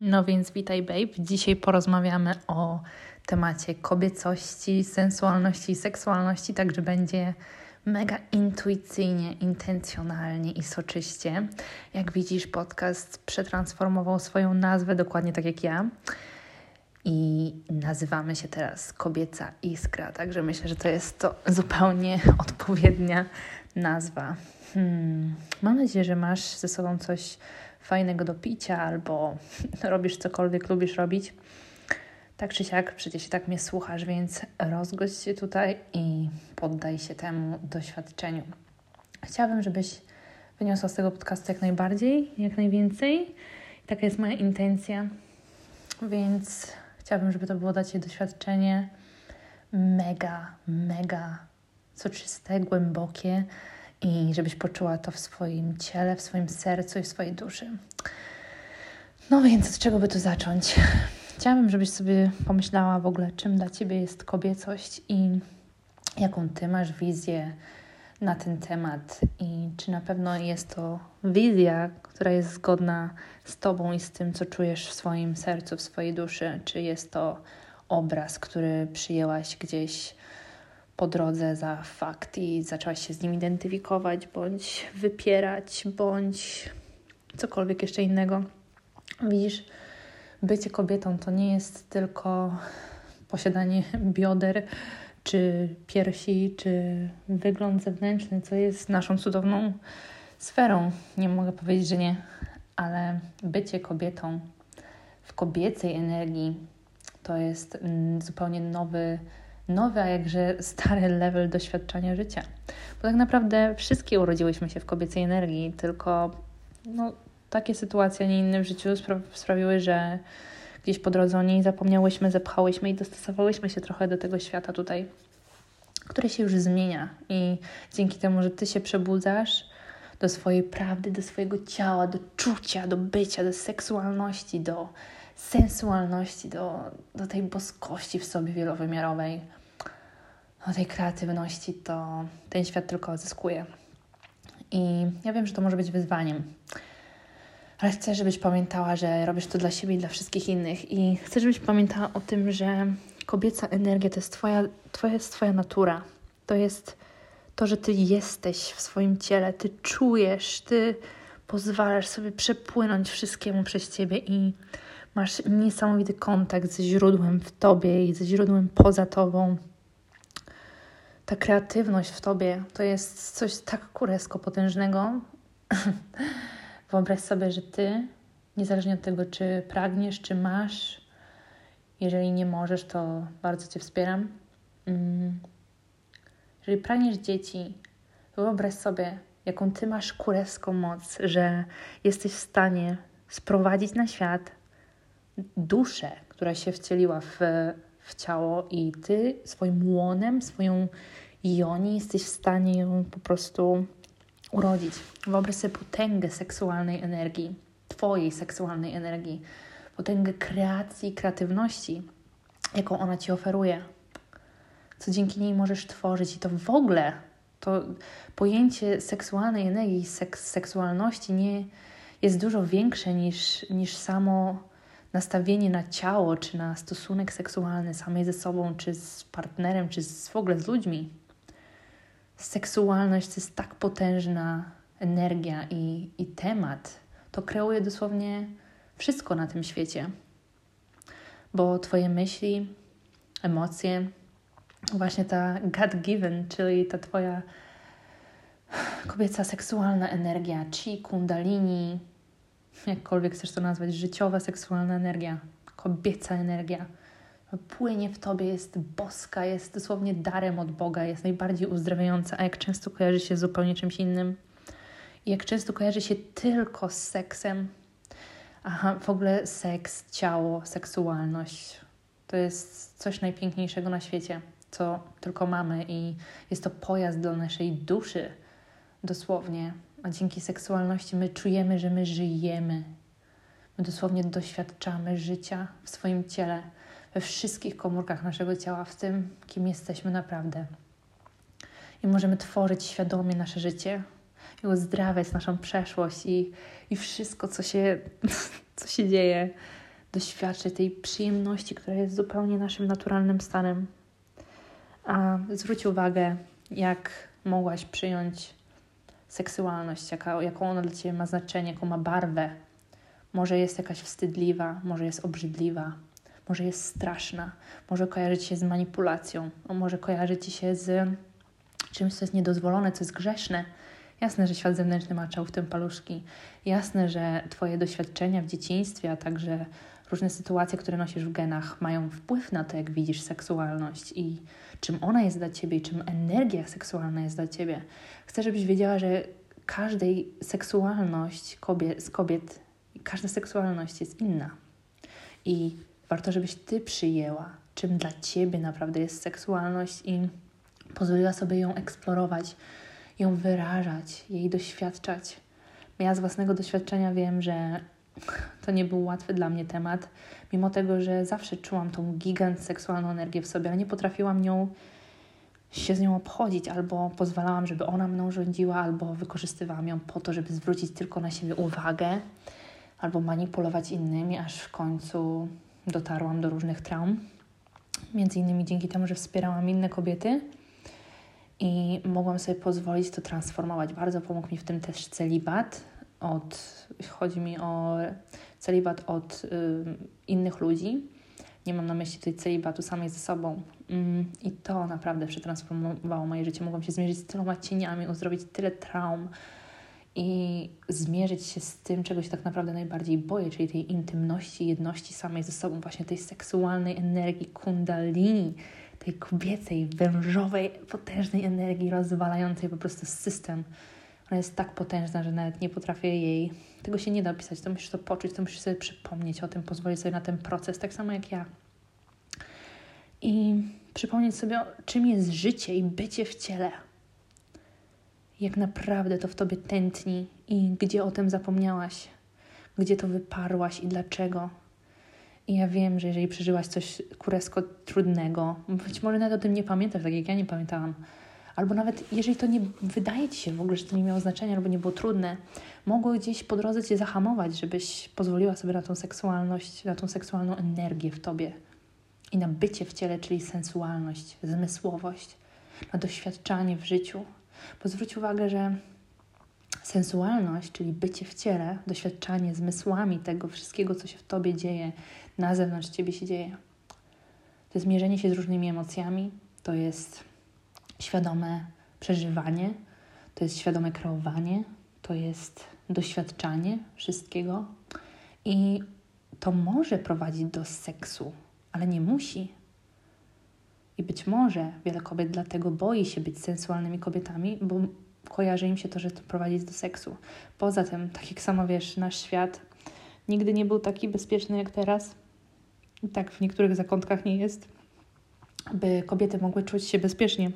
No więc witaj babe. Dzisiaj porozmawiamy o temacie kobiecości, sensualności i seksualności, także będzie mega intuicyjnie, intencjonalnie i soczyście. Jak widzisz, podcast przetransformował swoją nazwę dokładnie tak jak ja. I nazywamy się teraz Kobieca Iskra, także myślę, że to jest to zupełnie odpowiednia nazwa. Hmm. Mam nadzieję, że masz ze sobą coś fajnego do picia albo robisz cokolwiek lubisz robić. Tak czy siak, przecież tak mnie słuchasz, więc rozgość się tutaj i poddaj się temu doświadczeniu. Chciałabym, żebyś wyniosła z tego podcastu jak najbardziej, jak najwięcej. Taka jest moja intencja, więc chciałabym, żeby to było dla Ciebie doświadczenie mega, mega soczyste, głębokie, i żebyś poczuła to w swoim ciele, w swoim sercu i w swojej duszy. No więc od czego by tu zacząć? Chciałabym, żebyś sobie pomyślała w ogóle, czym dla Ciebie jest kobiecość i jaką Ty masz wizję na ten temat i czy na pewno jest to wizja, która jest zgodna z Tobą i z tym, co czujesz w swoim sercu, w swojej duszy, czy jest to obraz, który przyjęłaś gdzieś po drodze za fakt i zaczęłaś się z nim identyfikować, bądź wypierać, bądź cokolwiek jeszcze innego. Widzisz, bycie kobietą to nie jest tylko posiadanie bioder, czy piersi, czy wygląd zewnętrzny, co jest naszą cudowną sferą. Nie mogę powiedzieć, że nie, ale bycie kobietą w kobiecej energii to jest zupełnie nowy nowy, a jakże stary level doświadczenia życia. Bo tak naprawdę wszystkie urodziłyśmy się w kobiecej energii, tylko no, takie sytuacje, a nie inne w życiu spra sprawiły, że gdzieś po drodze o niej zapomniałyśmy, zepchałyśmy i dostosowałyśmy się trochę do tego świata tutaj, który się już zmienia. I dzięki temu, że Ty się przebudzasz do swojej prawdy, do swojego ciała, do czucia, do bycia, do seksualności, do sensualności, do, do tej boskości w sobie wielowymiarowej, do tej kreatywności, to ten świat tylko zyskuje. I ja wiem, że to może być wyzwaniem, ale chcę, żebyś pamiętała, że robisz to dla siebie i dla wszystkich innych. I chcę, żebyś pamiętała o tym, że kobieca energia to jest twoja, twoja, jest twoja natura. To jest to, że ty jesteś w swoim ciele, ty czujesz, ty pozwalasz sobie przepłynąć wszystkiemu przez ciebie i masz niesamowity kontakt ze źródłem w tobie i ze źródłem poza tobą. Ta kreatywność w tobie to jest coś tak kuresko potężnego. Wyobraź sobie, że ty, niezależnie od tego, czy pragniesz, czy masz, jeżeli nie możesz, to bardzo cię wspieram. Mm. Jeżeli pragniesz dzieci, wyobraź sobie, jaką ty masz kureską moc, że jesteś w stanie sprowadzić na świat duszę, która się wcieliła w, w ciało i ty swoim łonem, swoją joni jesteś w stanie ją po prostu urodzić. Wyobraź sobie potęgę seksualnej energii, twojej seksualnej energii, potęgę kreacji, kreatywności, jaką ona ci oferuje. Co dzięki niej możesz tworzyć i to w ogóle to pojęcie seksualnej energii, seks, seksualności nie jest dużo większe niż, niż samo nastawienie na ciało, czy na stosunek seksualny samej ze sobą, czy z partnerem, czy z, w ogóle z ludźmi. Seksualność to jest tak potężna energia i, i temat. To kreuje dosłownie wszystko na tym świecie. Bo Twoje myśli, emocje, właśnie ta God-given, czyli ta Twoja kobieca seksualna energia, chi, kundalini, jakkolwiek chcesz to nazwać, życiowa, seksualna energia, kobieca energia, płynie w tobie, jest boska, jest dosłownie darem od Boga, jest najbardziej uzdrawiająca, a jak często kojarzy się z zupełnie czymś innym. I jak często kojarzy się tylko z seksem. Aha, w ogóle seks, ciało, seksualność to jest coś najpiękniejszego na świecie, co tylko mamy, i jest to pojazd dla naszej duszy, dosłownie a dzięki seksualności my czujemy, że my żyjemy. My dosłownie doświadczamy życia w swoim ciele, we wszystkich komórkach naszego ciała, w tym, kim jesteśmy naprawdę. I możemy tworzyć świadomie nasze życie i uzdrawiać naszą przeszłość i, i wszystko, co się, co się dzieje doświadczyć tej przyjemności, która jest zupełnie naszym naturalnym stanem. A zwróć uwagę, jak mogłaś przyjąć seksualność, jaka, jaką ona dla Ciebie ma znaczenie, jaką ma barwę. Może jest jakaś wstydliwa, może jest obrzydliwa, może jest straszna, może kojarzyć się z manipulacją, może kojarzyć się z czymś, co jest niedozwolone, co jest grzeszne. Jasne, że świat zewnętrzny maczał w tym paluszki. Jasne, że Twoje doświadczenia w dzieciństwie, a także różne sytuacje, które nosisz w genach, mają wpływ na to, jak widzisz seksualność i czym ona jest dla Ciebie i czym energia seksualna jest dla Ciebie. Chcę, żebyś wiedziała, że każdej seksualność kobiet, z kobiet, każda seksualność jest inna. I warto, żebyś Ty przyjęła, czym dla Ciebie naprawdę jest seksualność i pozwoliła sobie ją eksplorować, ją wyrażać, jej doświadczać. Ja z własnego doświadczenia wiem, że to nie był łatwy dla mnie temat, mimo tego, że zawsze czułam tą gigant seksualną energię w sobie, ale nie potrafiłam nią się z nią obchodzić, albo pozwalałam, żeby ona mną rządziła, albo wykorzystywałam ją po to, żeby zwrócić tylko na siebie uwagę, albo manipulować innymi, aż w końcu dotarłam do różnych traum. Między innymi dzięki temu, że wspierałam inne kobiety i mogłam sobie pozwolić to transformować. Bardzo pomógł mi w tym też celibat. Od, chodzi mi o celibat od y, innych ludzi. Nie mam na myśli tutaj celibatu samej ze sobą. Mm, I to naprawdę przetransformowało moje życie. Mogłam się zmierzyć z tyloma cieniami, uzdrowić tyle traum i zmierzyć się z tym, czego się tak naprawdę najbardziej boję, czyli tej intymności, jedności samej ze sobą, właśnie tej seksualnej energii kundalini, tej kobiecej, wężowej, potężnej energii rozwalającej po prostu system. Ona jest tak potężna, że nawet nie potrafię jej, tego się nie da opisać, to musisz to poczuć, to musisz sobie przypomnieć o tym, pozwolić sobie na ten proces, tak samo jak ja. I przypomnieć sobie, czym jest życie i bycie w ciele. Jak naprawdę to w tobie tętni i gdzie o tym zapomniałaś, gdzie to wyparłaś i dlaczego. I ja wiem, że jeżeli przeżyłaś coś kuresko trudnego, być może nawet o tym nie pamiętasz, tak jak ja nie pamiętałam, albo nawet jeżeli to nie wydaje ci się w ogóle, że to nie miało znaczenia, albo nie było trudne, mogło gdzieś po drodze cię zahamować, żebyś pozwoliła sobie na tą seksualność, na tą seksualną energię w tobie i na bycie w ciele, czyli sensualność, zmysłowość, na doświadczanie w życiu. Bo zwróć uwagę, że sensualność, czyli bycie w ciele, doświadczanie zmysłami tego wszystkiego, co się w tobie dzieje, na zewnątrz ciebie się dzieje. To jest mierzenie się z różnymi emocjami, to jest świadome przeżywanie, to jest świadome kreowanie, to jest doświadczanie wszystkiego i to może prowadzić do seksu, ale nie musi. I być może wiele kobiet dlatego boi się być sensualnymi kobietami, bo kojarzy im się to, że to prowadzi do seksu. Poza tym, tak jak sama wiesz, nasz świat nigdy nie był taki bezpieczny jak teraz. I tak w niektórych zakątkach nie jest, by kobiety mogły czuć się bezpiecznie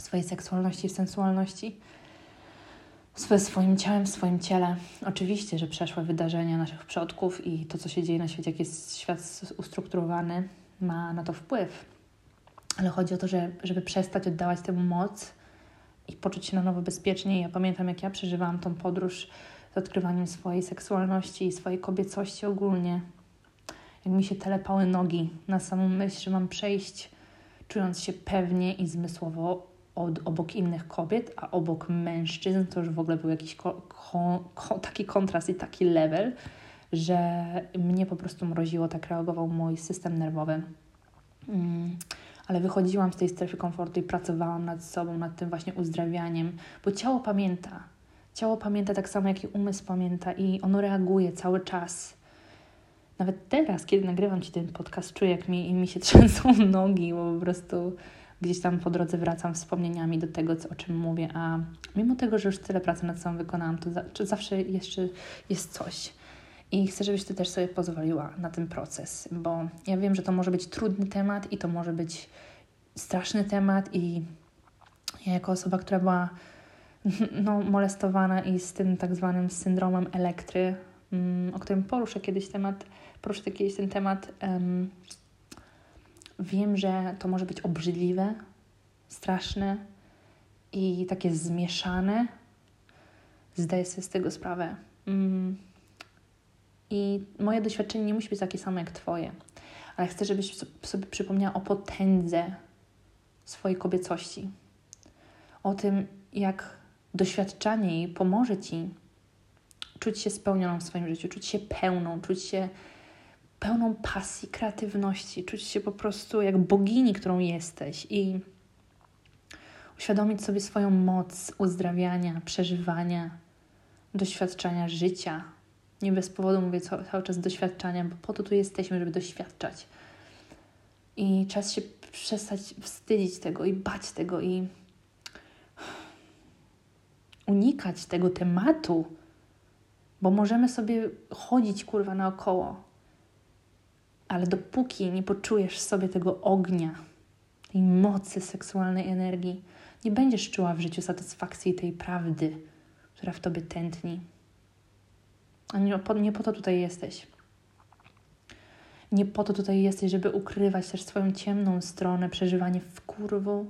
w swojej seksualności i sensualności, w swoim ciałem, w swoim ciele. Oczywiście, że przeszłe wydarzenia naszych przodków i to, co się dzieje na świecie, jak jest świat ustrukturowany, ma na to wpływ. Ale chodzi o to, że, żeby przestać oddawać temu moc i poczuć się na nowo bezpiecznie. Ja pamiętam, jak ja przeżywałam tą podróż z odkrywaniem swojej seksualności i swojej kobiecości ogólnie. Jak mi się telepały nogi na samą myśl, że mam przejść, czując się pewnie i zmysłowo od, obok innych kobiet, a obok mężczyzn to już w ogóle był jakiś ko, ko, ko, taki kontrast i taki level, że mnie po prostu mroziło, tak reagował mój system nerwowy. Mm, ale wychodziłam z tej strefy komfortu i pracowałam nad sobą, nad tym właśnie uzdrawianiem, bo ciało pamięta. Ciało pamięta tak samo, jak i umysł pamięta i ono reaguje cały czas. Nawet teraz, kiedy nagrywam Ci ten podcast, czuję, jak mi, mi się trzęsą nogi, bo po prostu gdzieś tam po drodze wracam wspomnieniami do tego, co, o czym mówię, a mimo tego, że już tyle pracy nad sobą wykonałam, to za, zawsze jeszcze jest coś. I chcę, żebyś Ty też sobie pozwoliła na ten proces, bo ja wiem, że to może być trudny temat i to może być straszny temat i ja jako osoba, która była no, molestowana i z tym tak zwanym syndromem elektry, mm, o którym poruszę kiedyś temat, poruszę kiedyś ten temat, um, wiem, że to może być obrzydliwe, straszne i takie zmieszane. Zdaję sobie z tego sprawę. Mm I moje doświadczenie nie musi być takie samo jak Twoje, ale chcę, żebyś sobie przypomniała o potędze swojej kobiecości, o tym, jak doświadczanie jej pomoże Ci czuć się spełnioną w swoim życiu, czuć się pełną, czuć się pełną pasji, kreatywności, czuć się po prostu jak bogini, którą jesteś i uświadomić sobie swoją moc uzdrawiania, przeżywania, doświadczania życia. Nie bez powodu mówię cały czas doświadczania, bo po to tu jesteśmy, żeby doświadczać. I czas się przestać wstydzić tego i bać tego i unikać tego tematu, bo możemy sobie chodzić kurwa naokoło. Ale dopóki nie poczujesz sobie tego ognia, tej mocy seksualnej energii, nie będziesz czuła w życiu satysfakcji tej prawdy, która w tobie tętni. A nie po, nie po to tutaj jesteś. Nie po to tutaj jesteś, żeby ukrywać też swoją ciemną stronę, przeżywanie w kurwu,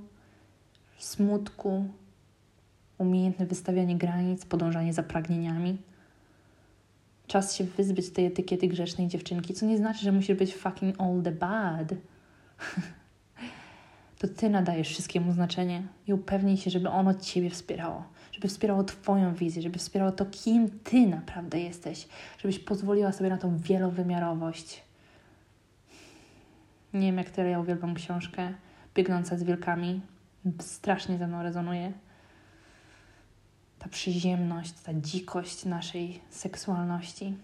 smutku, umiejętne wystawianie granic, podążanie za pragnieniami. Czas się wyzbyć tej etykiety grzecznej dziewczynki, co nie znaczy, że musisz być fucking all the bad. to ty nadajesz wszystkiemu znaczenie i upewnij się, żeby ono ciebie wspierało, żeby wspierało twoją wizję, żeby wspierało to, kim ty naprawdę jesteś, żebyś pozwoliła sobie na tą wielowymiarowość. Nie wiem, jak tyle ja uwielbiam książkę Biegnąca z wilkami. Strasznie ze mną rezonuje ta przyziemność, ta dzikość naszej seksualności,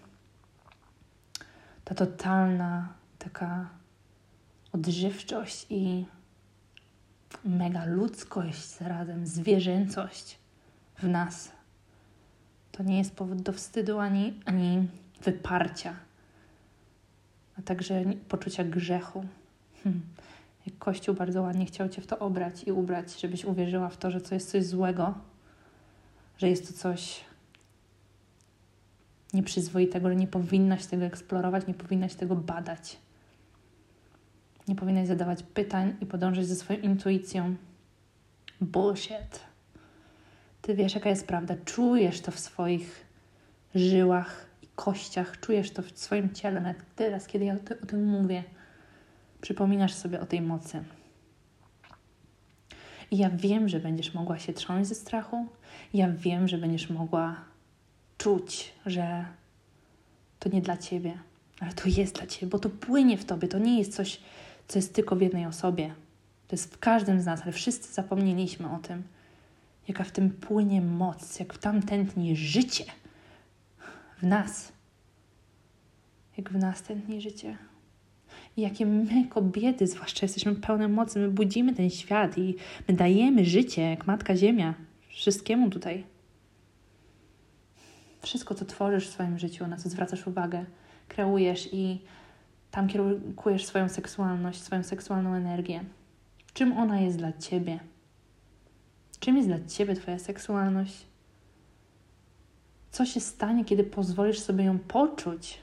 ta totalna taka odżywczość i mega ludzkość zarazem, zwierzęcość w nas. To nie jest powód do wstydu ani, ani wyparcia, a także poczucia grzechu. Hmm. Jak Kościół bardzo ładnie chciał Cię w to obrać i ubrać, żebyś uwierzyła w to, że to jest coś złego, że jest to coś nieprzyzwoitego, że nie powinnaś tego eksplorować, nie powinnaś tego badać. Nie powinnaś zadawać pytań i podążać ze swoją intuicją. Bullshit. Ty wiesz, jaka jest prawda. Czujesz to w swoich żyłach i kościach, czujesz to w swoim ciele. Nawet teraz, kiedy ja o tym mówię, przypominasz sobie o tej mocy. I ja wiem, że będziesz mogła się trząść ze strachu. Ja wiem, że będziesz mogła czuć, że to nie dla ciebie, ale to jest dla ciebie, bo to płynie w tobie. To nie jest coś, co jest tylko w jednej osobie. To jest w każdym z nas, ale wszyscy zapomnieliśmy o tym, jaka w tym płynie moc, jak tam tętni życie w nas. Jak w nas tętni życie. Jakie my, kobiety, zwłaszcza jesteśmy pełne mocy, my budzimy ten świat i my dajemy życie, jak Matka Ziemia, wszystkiemu tutaj. Wszystko, co tworzysz w swoim życiu, na co zwracasz uwagę, kreujesz i tam kierujesz swoją seksualność, swoją seksualną energię. Czym ona jest dla ciebie? Czym jest dla ciebie Twoja seksualność? Co się stanie, kiedy pozwolisz sobie ją poczuć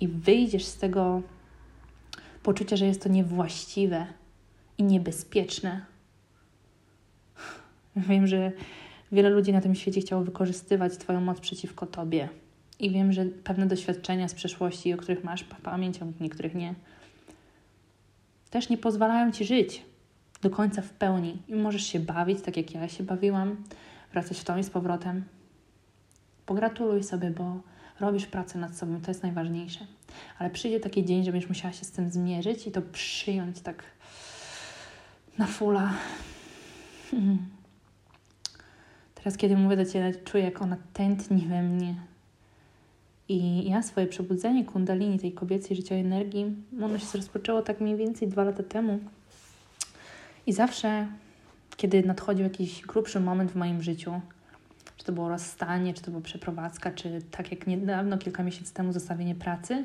i wyjdziesz z tego poczucia, że jest to niewłaściwe i niebezpieczne? Wiem, że wiele ludzi na tym świecie chciało wykorzystywać Twoją moc przeciwko Tobie i wiem, że pewne doświadczenia z przeszłości, o których masz pamięć, o niektórych nie, też nie pozwalają ci żyć do końca w pełni. I możesz się bawić, tak jak ja się bawiłam, wracać w tą i z powrotem. Pogratuluj sobie, bo robisz pracę nad sobą, to jest najważniejsze. Ale przyjdzie taki dzień, że będziesz musiała się z tym zmierzyć i to przyjąć tak na fula. Teraz, kiedy mówię do Ciebie, czuję, jak ona tętni we mnie, i ja swoje przebudzenie kundalini, tej kobiecej życiowej energii, ono się rozpoczęło tak mniej więcej dwa lata temu. I zawsze, kiedy nadchodził jakiś grubszy moment w moim życiu, czy to było rozstanie, czy to była przeprowadzka, czy tak jak niedawno, kilka miesięcy temu zostawienie pracy,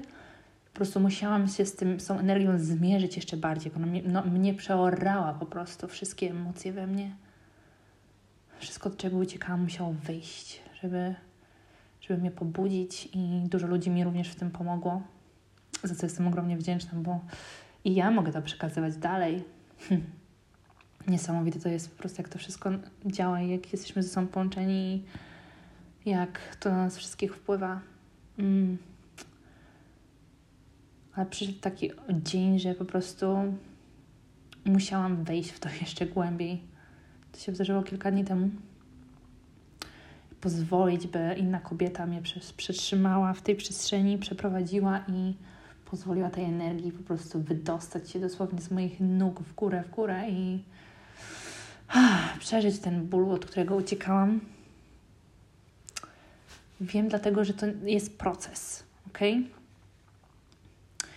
po prostu musiałam się z, tym, z tą energią zmierzyć jeszcze bardziej. Ona mnie, no, mnie przeorała po prostu, wszystkie emocje we mnie. Wszystko, od czego uciekałam, musiało wyjść, żeby żeby mnie pobudzić i dużo ludzi mi również w tym pomogło, za co jestem ogromnie wdzięczna, bo i ja mogę to przekazywać dalej. Niesamowite to jest po prostu, jak to wszystko działa i jak jesteśmy ze sobą połączeni jak to na nas wszystkich wpływa. Mm. Ale przyszedł taki dzień, że po prostu musiałam wejść w to jeszcze głębiej. To się wydarzyło kilka dni temu. Pozwolić, by inna kobieta mnie przetrzymała w tej przestrzeni, przeprowadziła i pozwoliła tej energii po prostu wydostać się dosłownie z moich nóg w górę, w górę i przeżyć ten ból, od którego uciekałam. Wiem dlatego, że to jest proces, ok?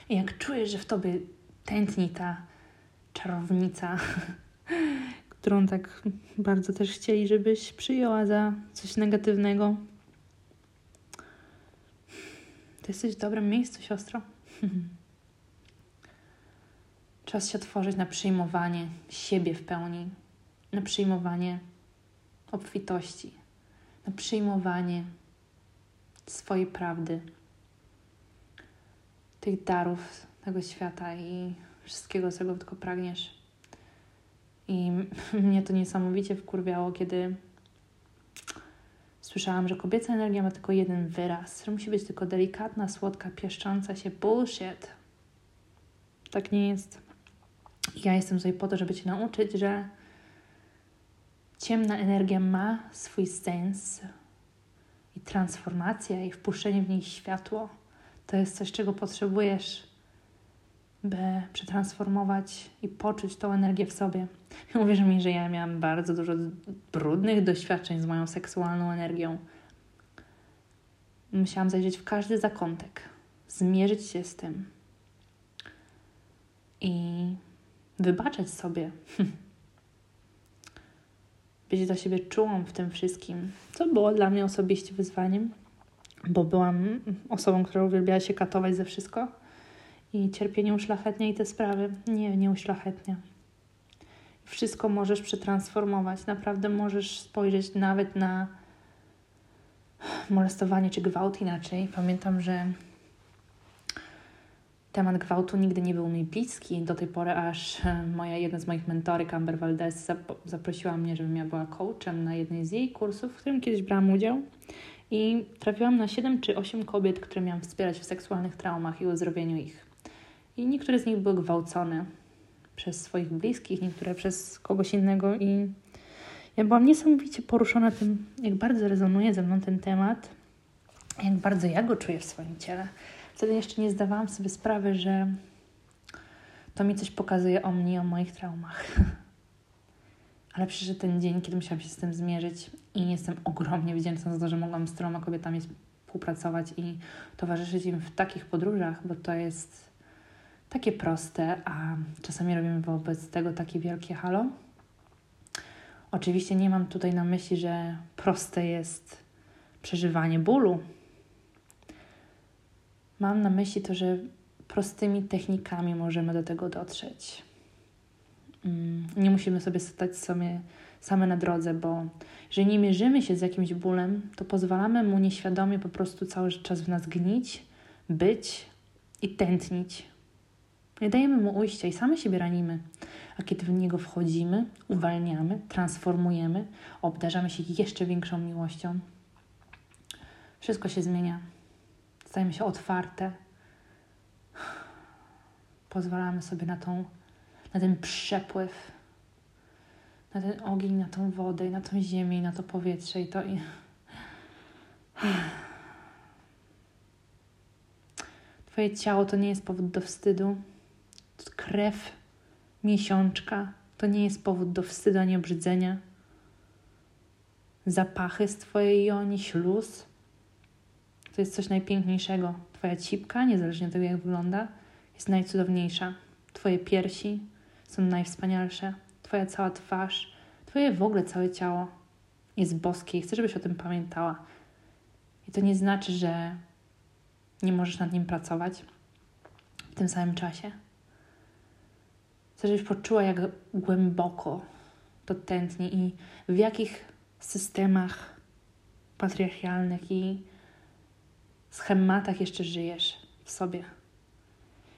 I jak czujesz, że w tobie tętni ta czarownica, którą tak bardzo też chcieli, żebyś przyjęła za coś negatywnego, to jesteś w dobrym miejscu, siostro. Czas się otworzyć na przyjmowanie siebie w pełni, na przyjmowanie obfitości, na przyjmowanie swojej prawdy, tych darów tego świata i wszystkiego, czego tylko pragniesz. I mnie to niesamowicie wkurwiało, kiedy słyszałam, że kobieca energia ma tylko jeden wyraz, że musi być tylko delikatna, słodka, pieszcząca się. Bullshit. Tak nie jest. Ja jestem tutaj po to, żeby Cię nauczyć, że ciemna energia ma swój sens i transformacja i wpuszczenie w niej światło to jest coś, czego potrzebujesz by przetransformować i poczuć tą energię w sobie. Uwierz mi, że ja miałam bardzo dużo brudnych doświadczeń z moją seksualną energią. Musiałam zajrzeć w każdy zakątek, zmierzyć się z tym i wybaczać sobie. Być do siebie czułą w tym wszystkim, co było dla mnie osobiście wyzwaniem, bo byłam osobą, która uwielbiała się katować ze wszystko i cierpienie uszlachetnia i te sprawy. Nie, nie uszlachetnia. Wszystko możesz przetransformować. Naprawdę możesz spojrzeć nawet na molestowanie czy gwałt inaczej. Pamiętam, że temat gwałtu nigdy nie był mi bliski do tej pory, aż moja jedna z moich mentorek, Amber Valdez, zaprosiła mnie, żebym ja była coachem na jednej z jej kursów, w którym kiedyś brałam udział. I trafiłam na 7 czy 8 kobiet, które miałam wspierać w seksualnych traumach i uzdrowieniu ich. I niektóre z nich były gwałcone przez swoich bliskich, niektóre przez kogoś innego. I ja byłam niesamowicie poruszona tym, jak bardzo rezonuje ze mną ten temat, jak bardzo ja go czuję w swoim ciele. Wtedy jeszcze nie zdawałam sobie sprawy, że to mi coś pokazuje o mnie, o moich traumach. Ale przyszedł ten dzień, kiedy musiałam się z tym zmierzyć i jestem ogromnie wdzięczna za to, że mogłam z tyloma kobietami współpracować i towarzyszyć im w takich podróżach, bo to jest takie proste, a czasami robimy wobec tego takie wielkie halo. Oczywiście nie mam tutaj na myśli, że proste jest przeżywanie bólu. Mam na myśli to, że prostymi technikami możemy do tego dotrzeć. Mm, nie musimy sobie stać sobie same na drodze, bo jeżeli nie mierzymy się z jakimś bólem, to pozwalamy mu nieświadomie po prostu cały czas w nas gnić, być i tętnić. Nie dajemy mu ujścia i same siebie ranimy. A kiedy w niego wchodzimy, uwalniamy, transformujemy, obdarzamy się jeszcze większą miłością, wszystko się zmienia. Stajemy się otwarte. Pozwalamy sobie na, tą, na ten przepływ, na ten ogień, na tą wodę, na tą ziemię, i na to powietrze i to i. Twoje ciało to nie jest powód do wstydu krew miesiączka to nie jest powód do wstydu ani obrzydzenia. Zapachy z Twojej joni, śluz to jest coś najpiękniejszego. Twoja cipka, niezależnie od tego, jak wygląda, jest najcudowniejsza. Twoje piersi są najwspanialsze. Twoja cała twarz, Twoje w ogóle całe ciało jest boskie i chcę, żebyś o tym pamiętała. I to nie znaczy, że nie możesz nad nim pracować w tym samym czasie. Chcę, żebyś poczuła, jak głęboko to tętni i w jakich systemach patriarchalnych i schematach jeszcze żyjesz w sobie.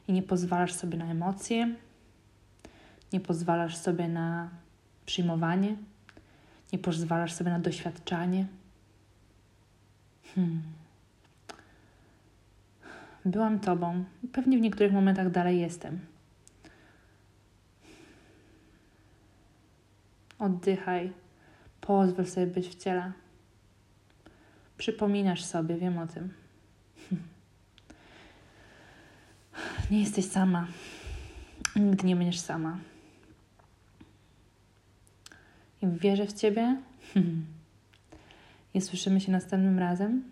I nie pozwalasz sobie na emocje, nie pozwalasz sobie na przyjmowanie, nie pozwalasz sobie na doświadczanie. Hmm. byłam tobą. Pewnie w niektórych momentach dalej jestem. Oddychaj. Pozwól sobie być w ciele. Przypominasz sobie, wiem o tym. Nie jesteś sama. Nigdy nie będziesz sama. I wierzę w Ciebie. I słyszymy się następnym razem.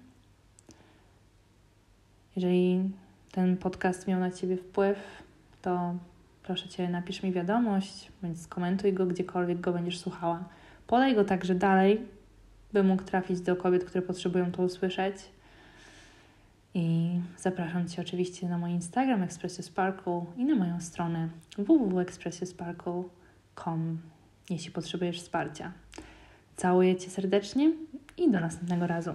Jeżeli ten podcast miał na Ciebie wpływ, to proszę Cię, napisz mi wiadomość, bądź skomentuj go gdziekolwiek go będziesz słuchała. Podaj go także dalej, by mógł trafić do kobiet, które potrzebują to usłyszeć. I zapraszam Cię oczywiście na mój Instagram Expressio Sparkle i na moją stronę www.expressiosparkle.com, jeśli potrzebujesz wsparcia. Całuję Cię serdecznie i do następnego razu.